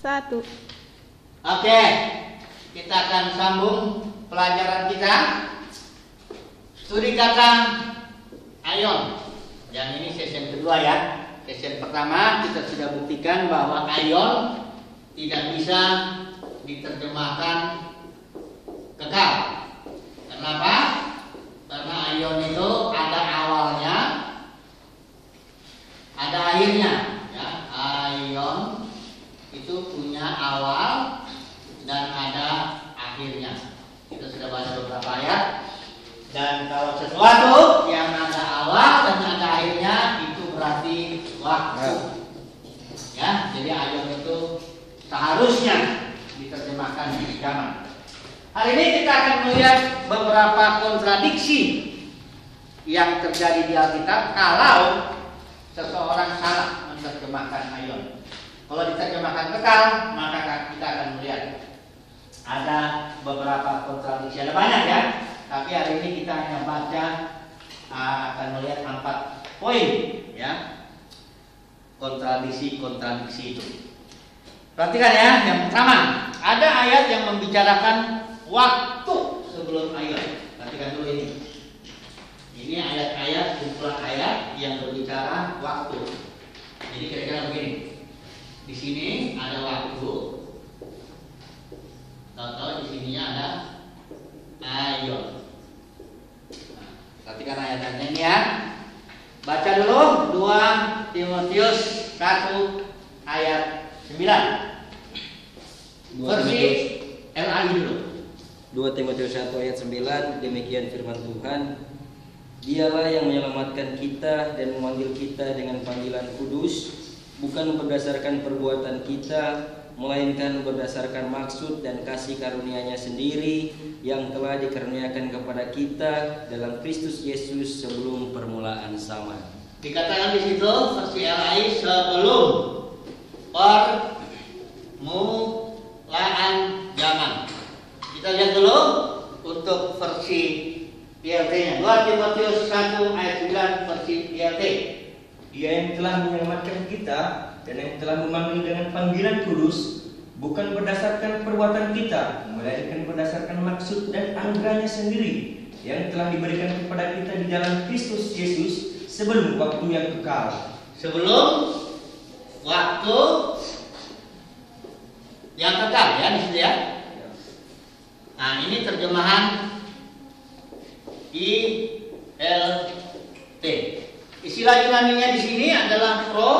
Satu. Oke, kita akan sambung pelajaran kita. Studi kata ion. Yang ini sesi kedua ya. Sesi pertama kita sudah buktikan bahwa ion tidak bisa diterjemahkan kekal. Kenapa? Karena ion itu ada awalnya, ada akhirnya. Ya, ion itu punya awal dan ada akhirnya. Kita sudah baca beberapa ayat. Dan kalau sesuatu yang ada awal dan ada akhirnya itu berarti waktu. Ya, jadi ion itu seharusnya diterjemahkan di zaman. Hari ini kita akan melihat beberapa kontradiksi yang terjadi di Alkitab kalau seseorang salah menerjemahkan ion. Kalau diterjemahkan kekal, maka kita akan melihat ada beberapa kontradiksi. Ada banyak ya, tapi hari ini kita hanya baca uh, akan melihat empat poin ya kontradiksi-kontradiksi itu. Perhatikan ya, yang pertama ada ayat yang membicarakan waktu sebelum ayat. Perhatikan dulu ini. Ini ayat-ayat kumpulan ayat yang berbicara waktu. Jadi kira-kira begini. Di sini ada waktu. Tahu-tahu di sininya ada ayat. Nah, perhatikan ayat-ayatnya ini ya. Baca dulu 2 Timotius 1 ayat 9. Versi LAI dulu. 2 Timotius 1 ayat 9 demikian firman Tuhan Dialah yang menyelamatkan kita dan memanggil kita dengan panggilan kudus bukan berdasarkan perbuatan kita melainkan berdasarkan maksud dan kasih karunia-Nya sendiri yang telah dikaruniakan kepada kita dalam Kristus Yesus sebelum permulaan zaman. Dikatakan di situ versi LAI sebelum permulaan zaman. Kita lihat dulu untuk versi ILT-nya. 2 Timotius 1 ayat 9 versi ILT. Dia yang telah menyelamatkan kita dan yang telah memanggil dengan panggilan kudus bukan berdasarkan perbuatan kita, melainkan berdasarkan maksud dan anugerahnya sendiri yang telah diberikan kepada kita di dalam Kristus Yesus sebelum waktu yang kekal. Sebelum waktu yang kekal ya di situ ya. Nah, ini terjemahan ILT. Istilah Yunaninya di sini adalah pro.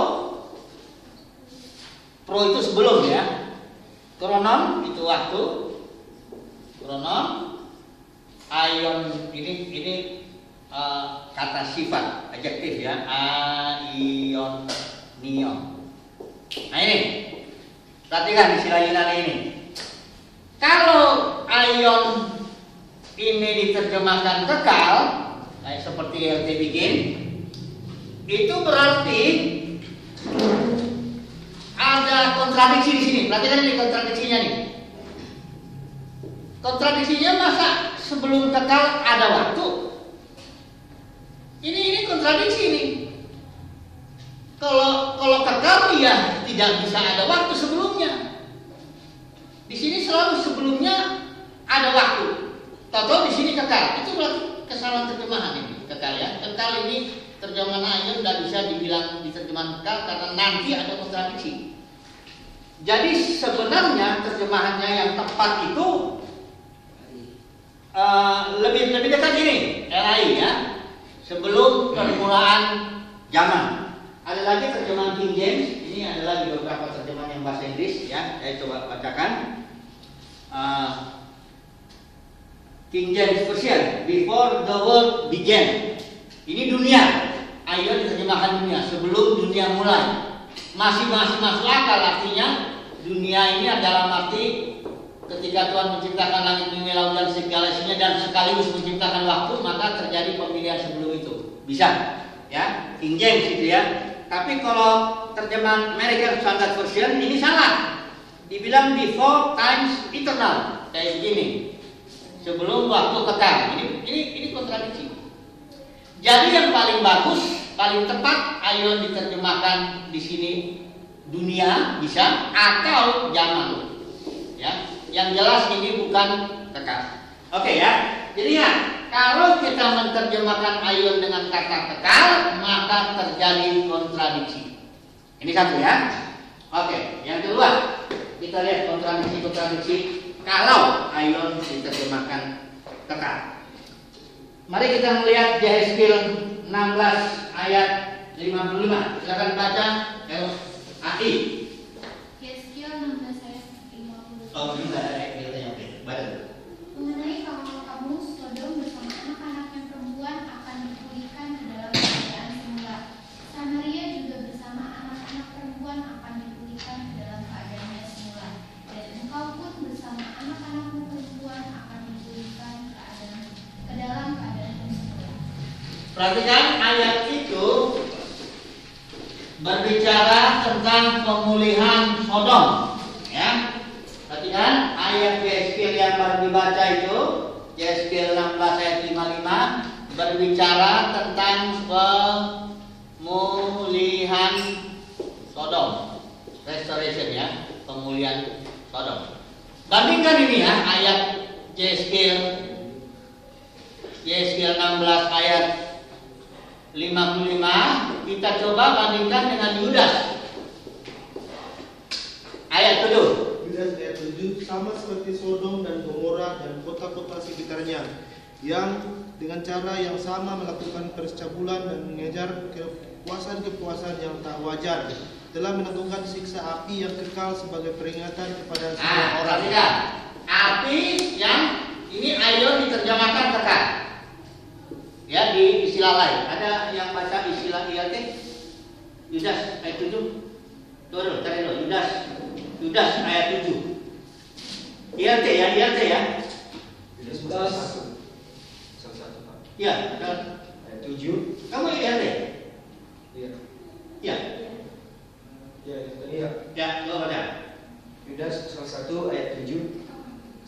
Pro itu sebelum ya. Kronon itu waktu. Kronon. Ion ini ini uh, kata sifat adjektif ya. Aion nion. Nah ini. Perhatikan istilah Yunani ini. Kalau ion ini diterjemahkan kekal, kayak seperti LT bikin, itu berarti ada kontradiksi di sini. Perhatikan ini kontradiksinya nih. Kontradiksinya masa sebelum kekal ada waktu? Ini ini kontradiksi nih. Kalau kalau kekal ya tidak bisa ada waktu sebelumnya. Di sini selalu sebelumnya ada waktu. Tahu di sini kekal. Itu berarti kesalahan terjemahan ini kekal ya. Kekal ini terjemahan ayat tidak bisa dibilang diterjemahkan karena nanti ada kontradiksi. Jadi sebenarnya terjemahannya yang tepat itu uh, lebih lebih dekat ini, RAI ya. Sebelum permulaan zaman. Ada lagi terjemahan King James. Ini adalah beberapa terjemahan yang bahasa Inggris ya. Saya coba bacakan. Uh, King James Version Before the world began Ini dunia Ayat diterjemahkan dunia Sebelum dunia mulai. Masih masih masuk akal artinya. Dunia ini adalah arti Ketika Tuhan menciptakan langit bumi laut dan segala isinya Dan sekaligus menciptakan waktu Maka terjadi pemilihan sebelum itu. Bisa? Ya? King James itu ya. Tapi kalau terjemahan American Standard Version Ini salah. Dibilang before times eternal. Kayak gini. Sebelum waktu kekal. Ini ini ini kontradiksi. Jadi yang paling bagus, paling tepat ayo diterjemahkan di sini dunia bisa atau zaman. Ya, yang jelas ini bukan kekal. Oke ya. Jadi ya, kalau kita menerjemahkan ayun dengan kata kekal, maka terjadi kontradiksi. Ini satu ya. Oke, yang kedua, kita lihat kontradiksi-kontradiksi kalau ayun diterjemahkan kekal. Mari kita melihat Yehezkiel 16 ayat 55. Silakan baca LAI. Yeskiel 16 ayat 50. Oh, ada ayatnya. Oke, baca dulu. Mengenai kalau kamu Sodom bersama anak-anaknya perempuan akan dipulihkan ke dalam keadaan semula. Samaria juga bersama anak-anak perempuan akan dipulihkan ke dalam keadaannya semula. Dan engkau pun bersama anak-anakmu perempuan akan dipulihkan keadaan ke dalam keadaanmu semula. Perhatikan ayat itu berbicara tentang pemulihan Sodom. Ya, perhatikan ayat Yeskiel yang baru dibaca itu Yeskiel 16 ayat 55 berbicara tentang pemulihan Sodom, restoration ya, pemulihan Sodom. Bandingkan ini ya ayat Yeskiel Yeskiel 16 ayat 55 kita coba bandingkan dengan Yudas. Ayat 7 Yudas ayat 7 sama seperti Sodom dan Gomora dan kota-kota sekitarnya yang dengan cara yang sama melakukan percabulan dan mengejar kepuasan-kepuasan yang tak wajar. Telah menentukan siksa api yang kekal sebagai peringatan kepada semua nah orang. perhatikan. Api yang ini ayo diterjemahkan kekal ya di istilah lain. Ada yang baca istilah ILT Yudas ayat 7 Tuh, tuh, cari dulu. Yudas. Yudas ayat 7 ILT ya ILT ya Salah satu. Salah satu Pak. Ya ada. Ayat tujuh. kamu ILT Iya. ya Iya. Iya. ya coba baca Yudas salah satu ayat 7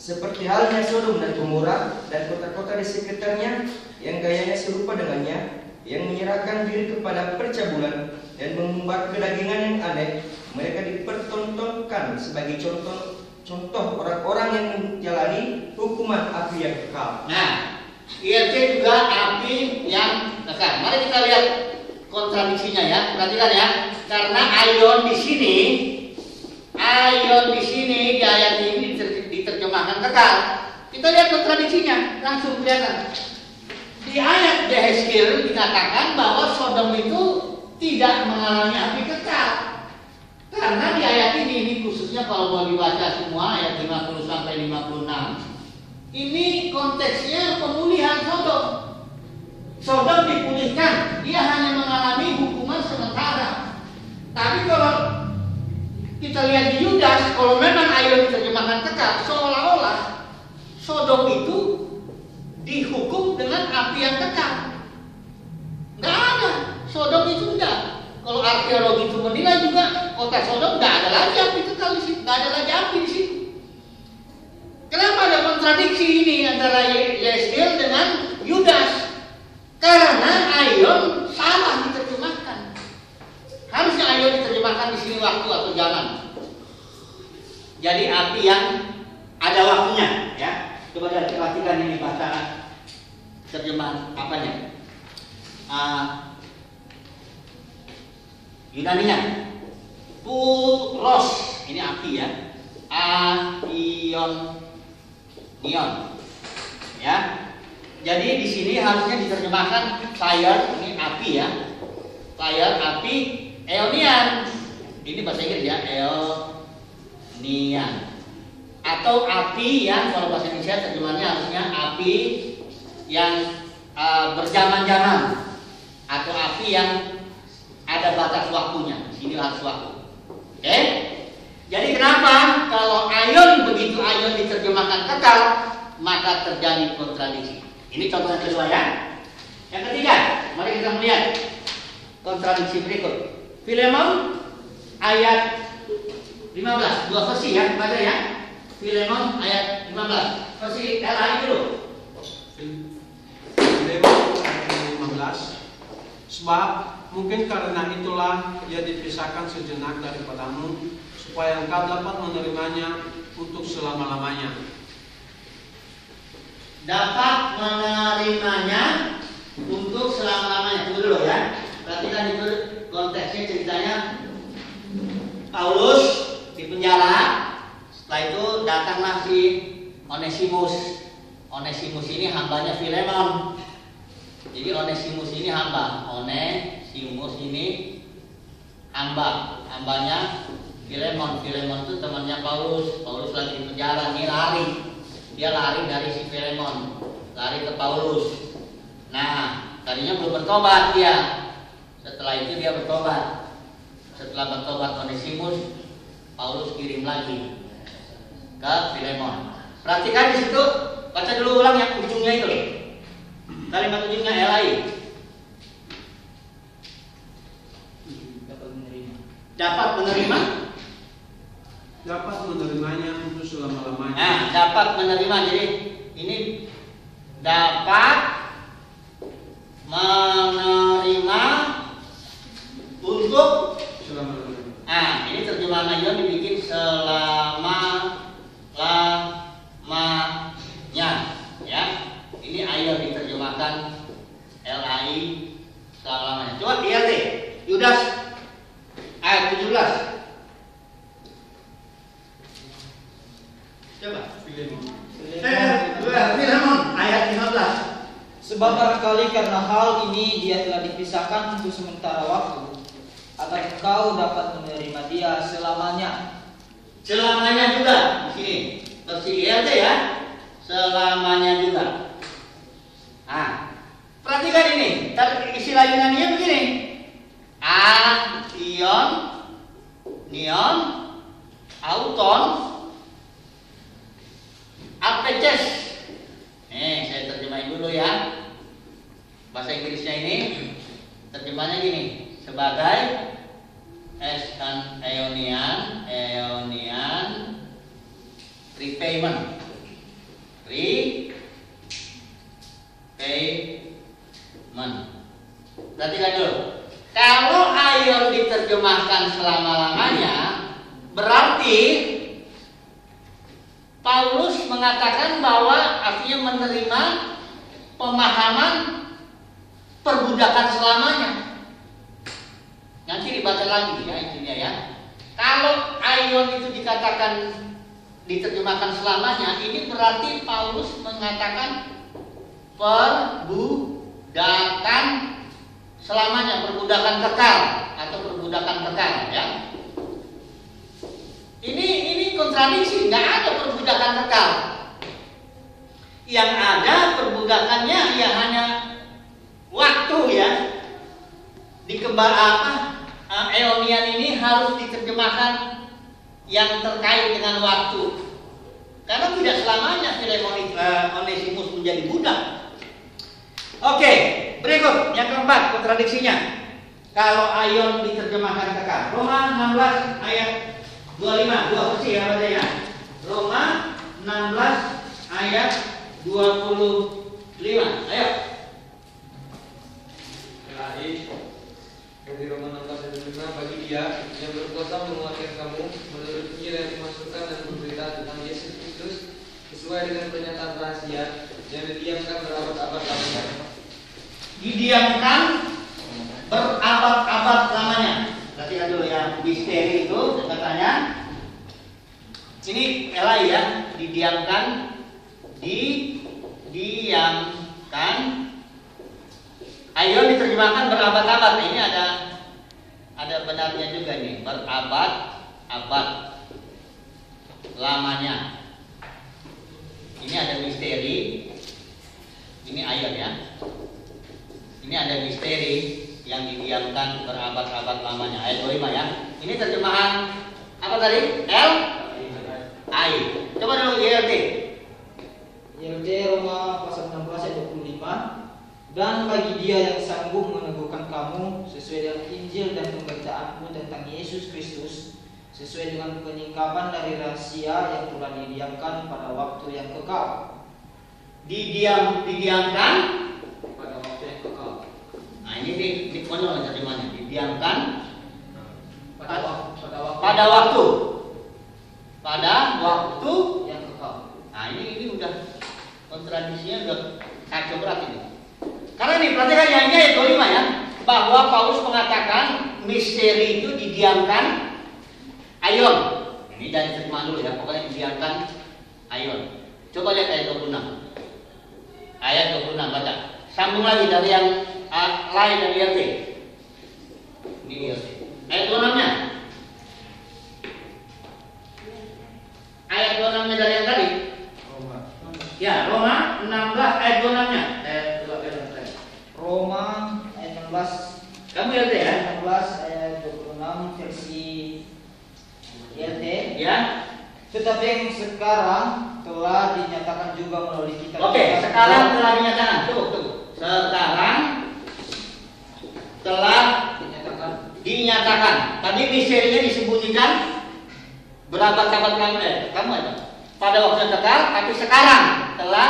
Seperti halnya Sodom dan Gomora dan kota-kota di sekitarnya yang gayanya serupa dengannya yang menyerahkan diri kepada percabulan dan mengumbar kedagingan yang aneh mereka dipertontonkan sebagai contoh contoh orang-orang yang menjalani hukuman api yang kekal. Nah, ILC juga api yang kekal. Mari kita lihat kontradiksinya ya. Perhatikan ya. Karena ion di sini, ion di sini di ayat ini diter- diterjemahkan kekal. Kita lihat kontradiksinya, langsung kelihatan. Di ayat Yehezkiel dikatakan bahwa Sodom itu tidak mengalami api kekal. Karena di ayat ini, ini khususnya kalau mau dibaca semua ayat 50 sampai 56, ini konteksnya pemulihan Sodom. Sodom dipulihkan, dia hanya mengalami hukuman sementara. Tapi kalau kita lihat di Yudas, kalau memang ayat diterjemahkan kekal, seolah-olah Sodom itu dihukum dengan api yang kekal. Nggak ada, Sodom itu enggak. Kalau arkeologi itu menilai juga kota Sodom nggak ada lagi api kekal di situ, nggak ada lagi api di situ. Kenapa ada kontradiksi ini antara Yeskiel dengan Yudas? Karena Ayon salah diterjemahkan. Harusnya Ayon diterjemahkan di sini waktu atau zaman. Jadi api yang ada waktunya, ya. Coba perhatikan ini bahasa terjemahan apanya. Uh, Yunaninya Puros ini api ya. Aion Nion. Ya. Jadi di sini harusnya diterjemahkan fire ini api ya. Fire api eonian. Ini bahasa Inggris ya, eonian. Atau api yang kalau bahasa Indonesia terjemahannya harusnya api yang uh, berjaman-jaman atau api yang ada batas waktunya. Sini harus waktu. Oke? Jadi kenapa kalau ayon begitu ayon diterjemahkan kekal, maka terjadi kontradiksi. Ini contoh yang kedua ya. Yang ketiga, mari kita melihat kontradiksi berikut. Filemon ayat 15, dua versi ya, baca ya. Filemon ayat 15. Versi LAI dulu. Filemon ayat 15 Sebab mungkin karena itulah ia dipisahkan sejenak daripadamu, supaya engkau dapat menerimanya untuk selama-lamanya. Dapat menerimanya untuk selama-lamanya. Tunggu dulu ya. Perhatikan itu konteksnya ceritanya Paulus di penjara. Setelah itu datanglah si Onesimus. Onesimus ini hambanya Filemon. Jadi Onesimus ini hamba. Onesimus ini hamba. Hambanya Filemon. Filemon itu temannya Paulus. Paulus lagi di penjara, ini lari. Dia lari dari si Filemon, lari ke Paulus. Nah, tadinya belum bertobat dia. Setelah itu dia bertobat. Setelah bertobat Onesimus, Paulus kirim lagi ke Filemon. Perhatikan di situ, baca dulu ulang yang ujungnya itu. Kalimat ujungnya elai. dapat menerima Dapat menerima. Dapat menerimanya untuk selama-lamanya. Nah, dapat menerima. Jadi ini dapat menerima untuk Selama-lamanya. Ah, ini terjemahan Ayon dibikin selama lamanya, ya. Ini Ayon diterjemahkan LAI selama lamanya. Coba lihat deh, Yudas ayat 17. Coba. Eh, Filemon ayat 15. Sebab barangkali karena hal ini dia telah dipisahkan untuk sementara waktu agar engkau dapat menerima dia selamanya. Selamanya juga di sini. Versi ILT ya. Selamanya juga. Ah, perhatikan ini. Istilah Yunani begini. Aion, neon, auton, apeces. Nih, saya terjemahin dulu ya. Bahasa Inggrisnya ini terjemahnya gini, sebagai S kan Eonian, Eonian repayment. Repayment. Perhatikan dulu. Kalau Aion diterjemahkan selama-lamanya, berarti Paulus mengatakan bahwa artinya menerima pemahaman perbudakan selamanya. Nanti dibaca lagi ya intinya ya. Kalau Aion itu dikatakan diterjemahkan selamanya, ini berarti Paulus mengatakan perbudakan selamanya, perbudakan kekal atau perbudakan kekal ya. Ini ini kontradiksi, nggak ada perbudakan kekal. Yang ada perbudakannya ya hanya waktu ya. Di kembar apa? eh, Eonian ini harus diterjemahkan yang terkait dengan waktu. Karena tidak selamanya Filemon eh, Onesimus menjadi budak. Oke, berikut yang keempat kontradiksinya. Kalau Aion diterjemahkan kekal. Roma 16 ayat 25, dua versi ya bacanya. Roma 16 ayat 25. Ayo. LAI dari Roma 16 ayat 5 bagi dia yang berkuasa menguatkan kamu menurut Injil yang dimasukkan dan berberita tentang Yesus Kristus sesuai dengan pernyataan rahasia yang didiamkan berabad-abad lamanya. Didiamkan berabad-abad lamanya. Perhatikan dulu ya, misteri itu katanya. Ini elai ya, didiamkan, didiamkan. Ayo diterjemahkan berabad-abad. Ini ada ada benarnya juga nih, berabad-abad lamanya. Ini ada misteri. Ini ayat ya. Ini ada misteri yang didiamkan berabad-abad lamanya. Ayat 25 ya. Ini terjemahan apa tadi? L I. Coba dulu IRT. YLD Roma pasal 16 ayat 25 dan bagi dia yang sanggup meneguhkan kamu sesuai dengan Injil dan pemberitaanmu tentang Yesus Kristus sesuai dengan penyingkapan dari rahasia yang telah didiamkan pada waktu yang kekal Didiam didiamkan. pada waktu yang kekal. Nah, ini ini, ini konyol terjemahannya. Didiamkan pada pada waktu pada waktu. Pada waktu. yang kekal. Nah ini ini udah kontradisinya udah kacau berat ini. Karena ini perhatikan yang ini ayat 25 ya, bahwa Paulus mengatakan misteri itu didiamkan ayon. Ini dari terjemahan dulu ya, pokoknya didiamkan ayon. Coba lihat ayat 26. Ayat 26 baca. Sambung lagi dari yang uh, lain dari IRT. Ini IRT. Ayat 26-nya. Ayat 26-nya dari yang tadi. Ya, Roma 16 ayat 26-nya. Eh, coba lihat saya. Roma ayat 16 Kamu lihat ya? ayat 16 ayat 26 versi YLT. Ya. Tetapi yang sekarang telah dinyatakan juga melalui kitab Oke, sekarang telah dinyatakan. Tunggu, tunggu. Sekarang telah dinyatakan dinyatakan. Tadi misterinya disembunyikan berabad-abad kamu eh, kamu apa? Pada waktu kekal, tapi sekarang telah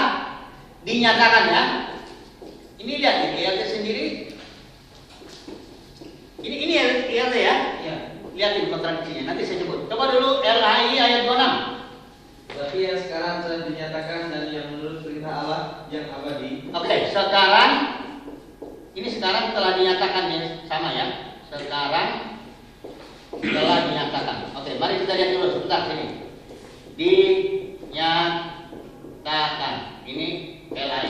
dinyatakan ya. Ini lihat ini lihat sendiri. Ini ini lihat ya. ya Lihat ini kontradiksinya. Nanti saya sebut. Coba dulu LHI ayat 26. Tapi yang sekarang telah dinyatakan dan yang menurut perintah Allah yang abadi Oke, sekarang ini sekarang telah dinyatakan ya sama ya. Sekarang telah dinyatakan. Oke, mari kita lihat dulu sebentar sini. Dinyatakan. Ini LI.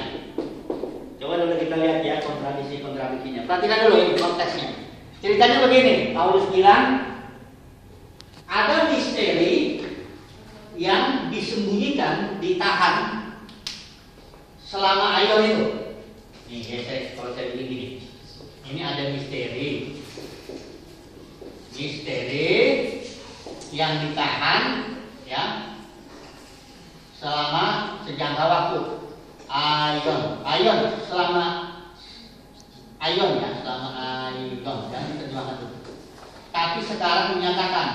Coba dulu kita lihat ya kontradiksi kontradiksinya. Perhatikan dulu ini konteksnya. Ceritanya begini, Paulus bilang ada misteri yang disembunyikan, ditahan selama ayon itu. Nih, ya, saya, kalau saya bilang gini, ini ada misteri, misteri yang ditahan, ya, selama sejangka waktu. Ayon, ayon selama ayon ya, selama ayon, jangan diterjemahkan dulu. Tapi sekarang dinyatakan,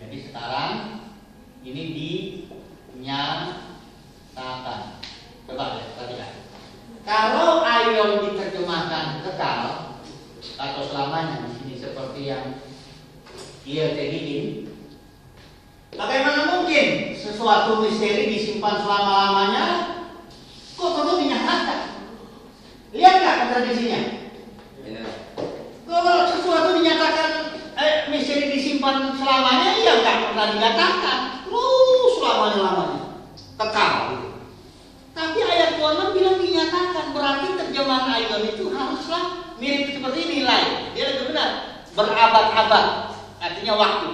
jadi sekarang ini dinyatakan. Coba lihat, perhatikan. Kalau ayon diterjemahkan kekal atau selamanya di sini seperti yang ia terhidin, bagaimana mungkin sesuatu misteri disimpan selama-lamanya kok perlu dinyatakan? Lihat nggak kontradisinya? Ya. Kalau sesuatu dinyatakan eh, misteri disimpan selamanya, ya nggak pernah dinyatakan. Terus selama-lamanya. Kekal. Tapi ayat 26 bilang dinyatakan. Berarti terjemahan ayat itu haruslah mirip seperti ini lain. Dia lebih benar. Berabad-abad. Artinya waktu.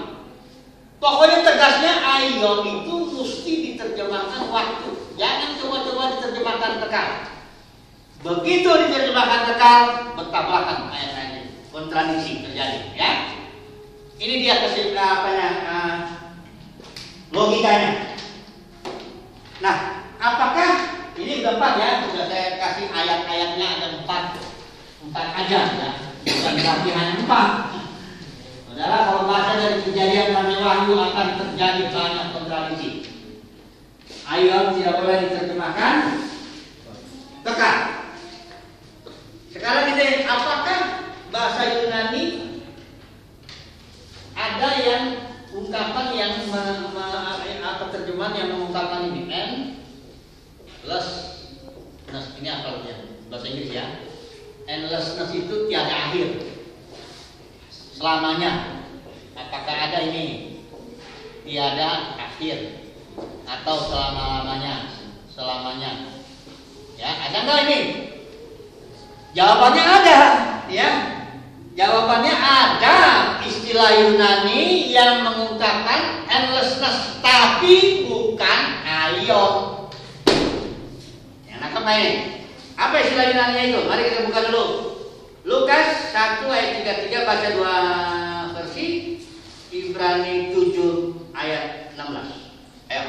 Pokoknya tegasnya ayat itu mesti diterjemahkan waktu. Jangan coba-coba diterjemahkan kekal. Begitu diterjemahkan kekal, bertabrakan ayat-ayat ini. Kontradiksi terjadi, ya. Ini dia kesimpulan apanya uh, logikanya. Nah, apakah ini udah empat ya? Sudah saya kasih ayat-ayatnya ada empat, empat aja ya. Bukan berarti hanya empat. Saudara, kalau baca dari kejadian Nabi Wahyu akan terjadi banyak kontradiksi. Ayat tidak boleh diterjemahkan kekal. Sekarang kita apakah bahasa Yunani ada yang ungkapan yang me, me, terjemahan yang mengungkapkan ini n less nah ini apa ya bahasa Inggris ya endlessness itu tiada akhir. Selamanya. Apakah ada ini? Tiada akhir. Atau selama lamanya selamanya. Ya ada nggak ini? Jawabannya ada ya. Jawabannya ada. Istilah Yunani yang mengungkapkan endlessness tapi bukan ayon. Yang nangkep ini. Apa istilah Yunani itu? Mari kita buka dulu. Lukas 1 ayat 33 baca dua versi. Ibrani 7 ayat 16. Ayo.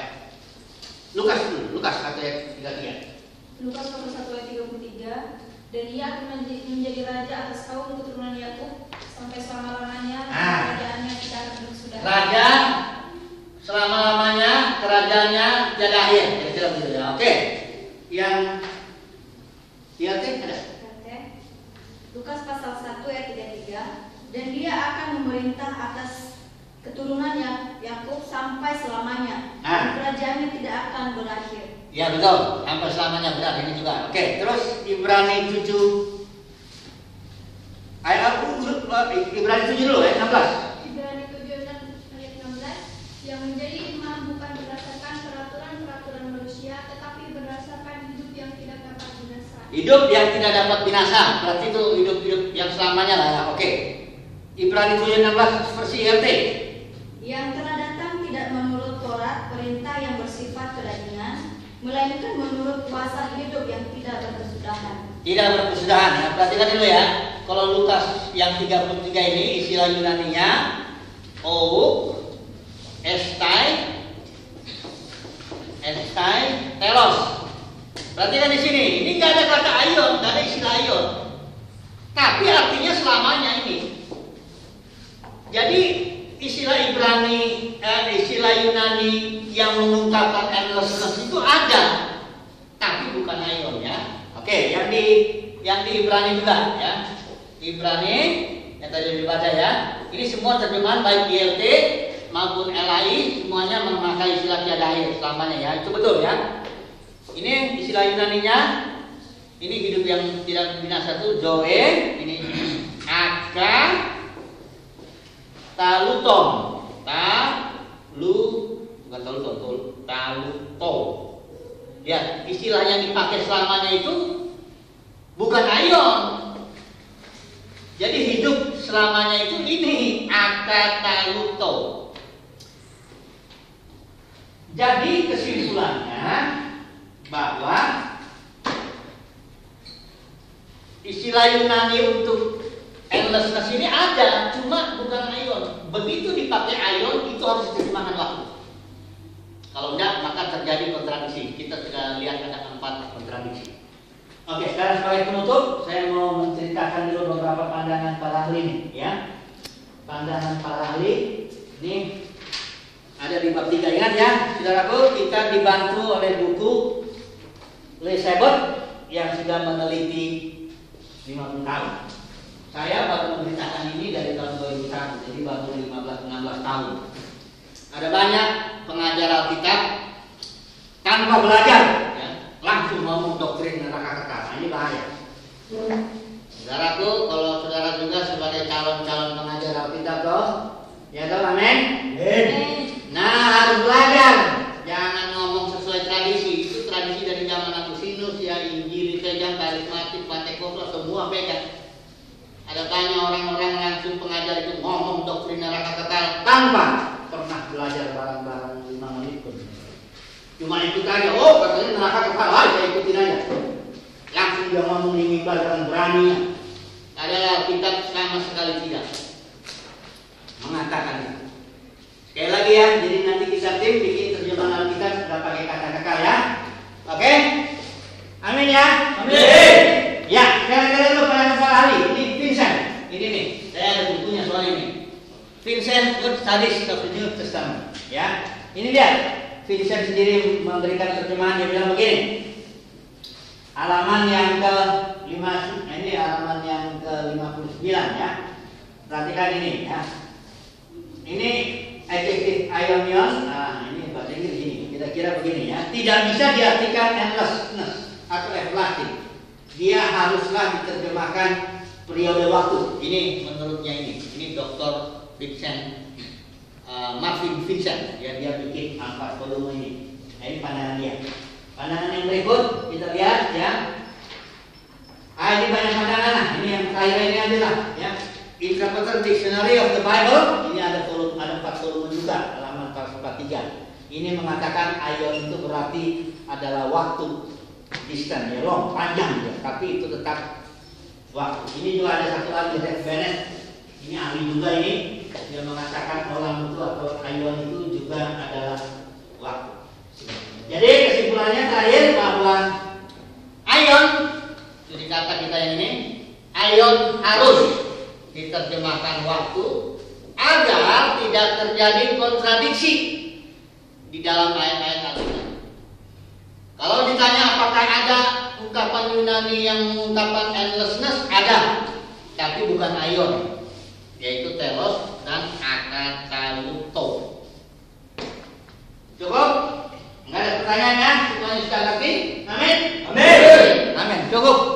Lukas dulu, Lukas 1 ayat 33. Lukas pasal 1 ayat 33 dan ia akan menjadi, menjadi raja atas kaum keturunan Yakub sampai selama-lamanya dan Ah. kerajaannya tidak akan bersudah. Raja selama-lamanya kerajaannya tiada akhir. Kira-kira begitu ya. Oke. Yang IRT ada? Oke. Lukas pasal 1 ayat 33 dan dia akan memerintah atas keturunannya Yakub sampai selamanya Ah. kerajaannya tidak akan berakhir. Ya betul, sampai selamanya benar ini juga. Oke, terus Ibrani 7 ayat aku Ibrani 7 dulu ya, 16. Ibrani 7 dan ayat 16 yang menjadi imam bukan berdasarkan peraturan-peraturan manusia tetapi berdasarkan hidup yang tidak dapat binasa. Hidup yang tidak dapat binasa, berarti itu hidup-hidup yang selamanya lah ya. Oke. Ibrani 7 16 versi LT. Yang telah datang tidak menurut Taurat perintah yang bersifat kedagingan, melainkan menurut kuasa hidup yang tidak berkesudahan. Tidak berkesudahan ya. Perhatikan dulu ya. Kalau Lukas yang 33 ini istilah Yunaninya ou estai estai telos. Perhatikan di sini. Ini nggak ada kata ayon, nggak ada istilah ayon. Tapi artinya selamanya ini. Jadi istilah Ibrani, eh, istilah Yunani yang mengungkapkan endlessness itu ada, tapi bukan ayon ya. Oke, yang di yang di Ibrani juga ya. Ibrani yang tadi dibaca ya. Ini semua terjemahan baik ILT maupun LAI semuanya memakai istilah tiada akhir selamanya ya. Itu betul ya. Ini istilah Yunaninya. Ini hidup yang tidak binasa itu zoe, ini aka taluton, talu bukan taluton, tul- taluto. Ya, istilah yang dipakai selamanya itu bukan ayon. Jadi hidup selamanya itu ini akataluto. Jadi kesimpulannya bahwa istilah Yunani untuk endlessness ini ada, cuma bukan ayon. Begitu dipakai ayon itu harus diterjemahkan waktu. Kalau enggak maka terjadi kontradiksi. Kita sudah lihat ada empat kontradiksi. Oke, sekarang sebagai penutup saya mau menceritakan dulu beberapa pandangan para ahli ini, ya. Pandangan para ahli ini ada di bab 3 ingat ya, saudaraku kita dibantu oleh buku Lee Sebert yang sudah meneliti 50 tahun. Saya baru memberitakan ini dari tahun 2001, jadi baru 15-16 tahun. Ada banyak pengajar Alkitab tanpa belajar, ya, langsung ngomong doktrin neraka kekal. Nah, ini bahaya. Saudaraku, kalau saudara juga sebagai calon-calon pengajar Alkitab toh, ya toh, amin. Nah, harus belajar. Jangan ngomong sesuai tradisi. Itu tradisi dari zaman Agustinus ya, Injil pegang, karismatik, Pentekosta semua pegang. Ada tanya orang-orang langsung pengajar itu ngomong doktrin neraka kekal tanpa pernah belajar barang-barang lima menit pun. Cuma ikut aja, oh katanya neraka kekal, saya ikutin aja. Langsung dia ngomong di mimbar dengan berani. Adalah kitab sama sekali tidak mengatakan itu. Sekali lagi ya, jadi nanti kita tim bikin terjemahan Alkitab sudah pakai kata kekal ya. Oke? Amin ya. Amin. Ya, sekarang kalian dulu pada para ahli. Ini Ini nih, saya ada bukunya soal ini. Vincent Good Studies New Testament. Ya, ini dia. Vincent sendiri memberikan terjemahan dia bilang begini. Halaman yang ke 5 ini halaman yang ke 59 ya. Perhatikan ini ya. Ini adjective ionion. Nah, ini bahasa Inggris ini. Kira-kira begini ya. Tidak bisa diartikan endlessness atau everlasting. Dia haruslah diterjemahkan periode waktu. Ini menurutnya ini. Ini Dr. Vincent uh, Marvin Vincent ya dia bikin empat volume ini. Nah, ini pandangan dia. Pandangan yang berikut kita lihat ya. Ah, ini banyak pandangan lah. Ini yang terakhir ini aja lah ya. Interpreter Dictionary of the Bible ini ada volume ada empat volume juga halaman 443. Ini mengatakan ion itu berarti adalah waktu distant ya long panjang ya tapi itu tetap waktu. Ini juga ada satu lagi Rex Bennett ini ahli juga ini dia mengatakan orang itu atau ion itu juga adalah waktu. Jadi kesimpulannya terakhir bahwa ion jadi kata kita ini ion harus diterjemahkan waktu agar tidak terjadi kontradiksi di dalam ayat-ayat Alkitab. Kalau ditanya apakah ada ungkapan Yunani yang ungkapan endlessness ada, tapi bukan ion, yaitu telos dan akataluto. Cukup? Enggak ada pertanyaan ya? Semuanya sudah ngerti? Amin? Amin. Amin. Cukup.